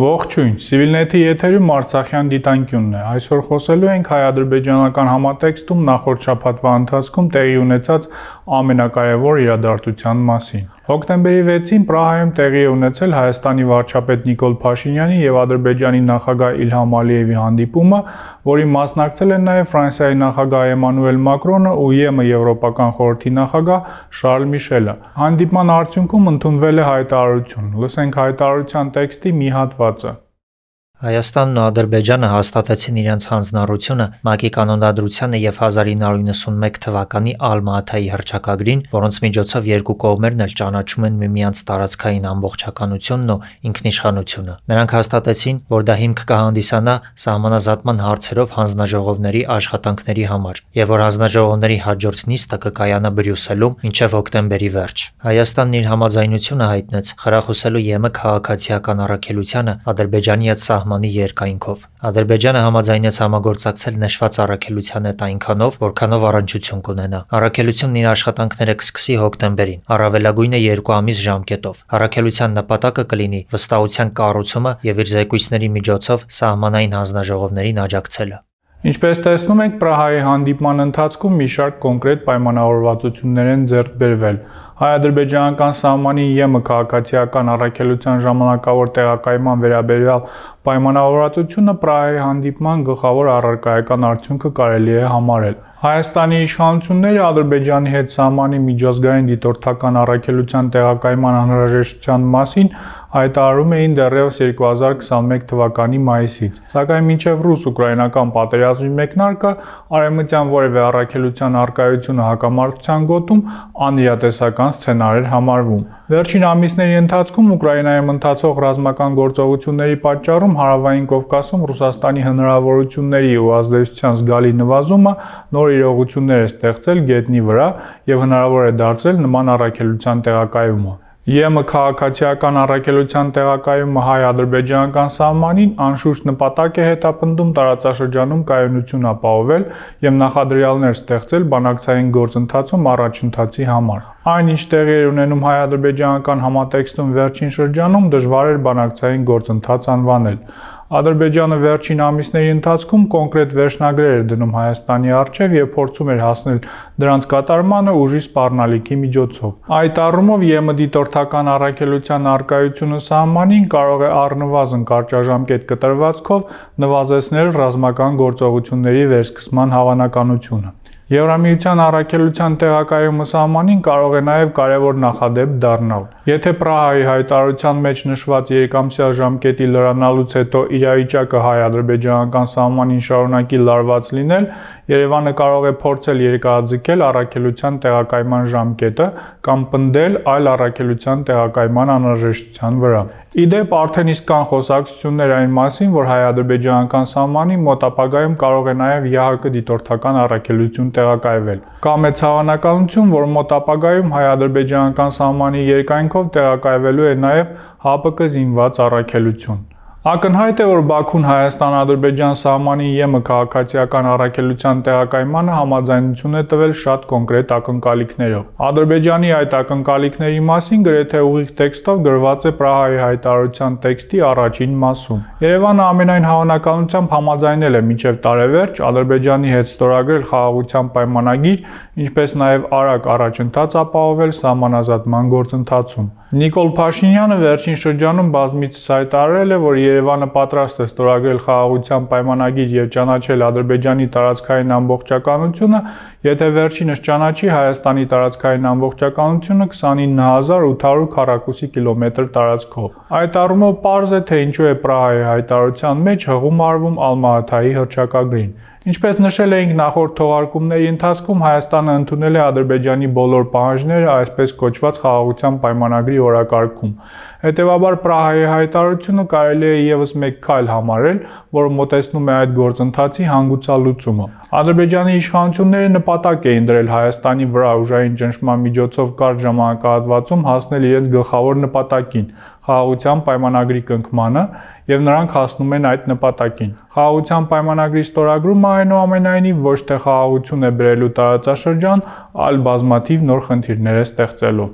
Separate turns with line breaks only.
Ողջույն, Civilnet-ի եթերում Արցախյան դիտանկյունն է։ Այսօր խոսելու ենք հայ-ադրբեջանական համատեքստում նախորդ շաբաթվա ընթացքում տեղի ունեցած ամենակարևոր իրադարձության մասին։ Հոկտեմբերի 6-ին Պրահայում տեղի է ունեցել Հայաստանի վարչապետ Նիկոլ Փաշինյանի եւ Ադրբեջանի նախագահ Իլհամ Ալիևի հանդիպումը, որին մասնակցել են նաեւ Ֆրանսիայի նախագահ Էմանուել Մակրոնը ու ԵՄ Եվրոպական խորհրդի նախագահ Շարլ Միշելը։ Հանդիպման արդյունքում ընդունվել է հայտարարություն։ Լսենք հայտարարության տեքստի մի հատվածը։
Հայաստանն ու Ադրբեջանը հաստատեցին իրենց հանձնառությունը ՄԱԿ-ի կանոնադրությանը եւ 1991 թվականի Ալմա-Աթայի հռչակագրին, որոնց միջոցով երկու կողմերն էլ ճանաչում են միմյանց տարածքային ամբողջականությունն ու ինքնիշխանությունը։ Նրանք հաստատեցին, որ դա հիմք կհանդիսանա սահմանազատման հարցերով հանձնաժողովների աշխատանքների համար եւ որ հանձնաժողովների հաջորդ նիստը կկայանա Բրյուսելում մինչեւ հոկտեմբերի վերջ։ Հայաստանն իր համաձայնությունը հայտնեց խրախուսելու ԵՄ քաղաքացիական առաքելությանը Ադրբեջանի հետ սահման սահմանի երկայնքով։ Ադրբեջանը համաձայնեց համագործակցել նշված առաքելության հետ այնքանով, որքանով առնչություն կունենա։ Առաքելությունն իր աշխատանքները կսկսի հոկտեմբերին, առավելագույնը 2 ամիս ժամկետով։ Առաքելության նպատակը կլինի վստահության կառուցումը եւ իր զեկույցների միջոցով սահմանային հանձնաժողովներին աջակցելը։
Ինչպես տեսնում եք, Պրահայի հանդիպման ընթացքում մի շարք կոնկրետ պայմանավորվածություններ են ձեռք բերվել։ Հայ-ադրբեջանական սահմանի ԵՄ քաղաքացիական առաքելության ժամանակավոր տեղակայման վերաբերյալ պայմանավորվածությունը Պրահայի հանդիպման գլխավոր առարկայական արդյունքը կարելի է համարել։ Հայաստանի իշխանությունները Ադրբեջանի հետ սահմանի միջազգային դիտորդական առաքելության տեղակայման անհրաժեշտության մասին հայտարարում էին դեռևս 2021 թվականի մայիսից։ Սակայն մինչև ռուս-ուկրաինական պատերազմի մեկնարկը արևմտյան որևէ առաքելության արկայությունը հակամարտության գոտում անիրատեսական սցենար էր համարվում։ Վերջին ամիսների ընթացքում Ուկրաինայում ընթացող ռազմական գործողությունների պատճառում Հարավային Կովկասում Ռուսաստանի հնարավորությունների ու ազդեցության զգալի նվազումը նոր իրողություններ է ստեղծել գետնի վրա եւ հնարավոր է դարձրել նման առաքելության տեղակայումը։ ԵՄ քաղաքացիական առաքելության տեղակայումը հայ-ադրբեջանական սահմանին անշուշտ նպատակ է հետապնդում տարածաշրջանում կայունություն ապահովել եւ նախադրյալներ ստեղծել բանակցային գործընթացում առաջընթացի համար։ Այնինչ տեղի էր ունենում հայ-ադրբեջանական համատեքստում վերջին շրջանում դժվար էր բանակցային գործընթաց անվանել։ Ադրբեջանը վերջին ամիսների ընթացքում կոնկրետ վերջնագրեր էր դնում Հայաստանի առջև եւ փորձում էր հասնել դրանց կատարմանը ուժի սպառնալիքի միջոցով։ Այդ առումով ԵՄ դիտորդական առաքելության արկայությունը սահմանին կարող է առնվազն կարճաժամկետ կտրվածքով նվազեցնել ռազմական գործողությունների վերսկսման հավանականությունը։ Եվրամիության առաքելության տեղակայումը սահմանին կարող է նաև կարևոր նախադեպ դառնալ։ Եթե Պրահայի հայտարարության մեջ նշված երկամսյա ժամկետի լրանալուց հետո իրավիճակը հայ-ադրբեջանական սահմանին շարունակի լարված լինել, Երևանը կարող է փորձել երկարաձգել առաքելության տեղակայման ժամկետը կամ պնդել այլ առաքելության տեղակայման անհրաժեշտության վրա։ Իդեպ արդեն իսկ կան խոսակցություններ այն մասին, որ հայ-ադրբեջանական սահմանի մոտ ապագայում կարող է նաև ՀՀԿ դիտորդական առաքելություն տեղակայվել։ Կա մեծ հավանականություն, որ մոտ ապագայում հայ-ադրբեջանական սահմանի երկայնքով տեղակայվելու է նաև ՀԱՊԿ զինված առաքելություն։ Ակնհայտ է, որ Բաքուն Հայաստան-Ադրբեջան սահմանի ԵՄ քաղաքացիական առաքելության տեղակայմանը համաձայնություն է տվել շատ կոնկրետ ակնկալիքներով։ Ադրբեջանի այդ ակնկալիքների մասին գրեթե ուղիղ տեքստով գրված է Պրահայի հայտարարության տեքստի առաջին մասում։ Երևանը ամենայն հավանականությամբ համաձայնել է մինչև տարեվերջ Ադրբեջանի հետ ստորագրել խաղաղության պայմանագիր, ինչպես նաև արագ առաջընթաց ապահովել սահմանազատման գործընթացում։ Նիկոլ Փաշինյանը վերջին շրջանում բազմիցս հայտարարել է, որ Երևանը պատրաստ է ստորագրել խաղաղության պայմանագիր եւ ճանաչել Ադրբեջանի տարածքային ամբողջականությունը, եթե վերջինս ճանաչի Հայաստանի տարածքային ամբողջականությունը 29800 քառակուսի կիլոմետր տարածքով։ Այդ առումով պարզ է, թե ինչու է Պրահայի հայտարարության մեջ հղում արվում Ալմա-Աթայի հռչակագրին։ Ինչպես նշել էինք նախորդ թողարկումների ընթացքում, Հայաստանը ընդունել է Ադրբեջանի բոլոր պահանջները այսպես կոչված խաղաղության պայմանագրի օրակարգում։ Հետևաբար Պրահայի հայտարարությունը կարելի է եւս մեկ քայլ համարել, որը մոտեցնում է այդ գործընթացի հանգուցալուծումը։ Ադրբեջանի իշխանությունները նպատակ էին դրել Հայաստանի վրա ուժային ճնշման միջոցով կարճ ժամանակահատվածում հասնել իրենց գլխավոր նպատակին՝ խաղաղության պայմանագրի կնքմանը եւ նրանք հասնում են այդ նպատակին։ Խաղաղության պայմանագրի ստորագրումը այնուամենայնիվ ոչ թե խաղաղություն է բերելու տարածաշրջան, այլ բազմաթիվ նոր խնդիրներ է ստեղծելու։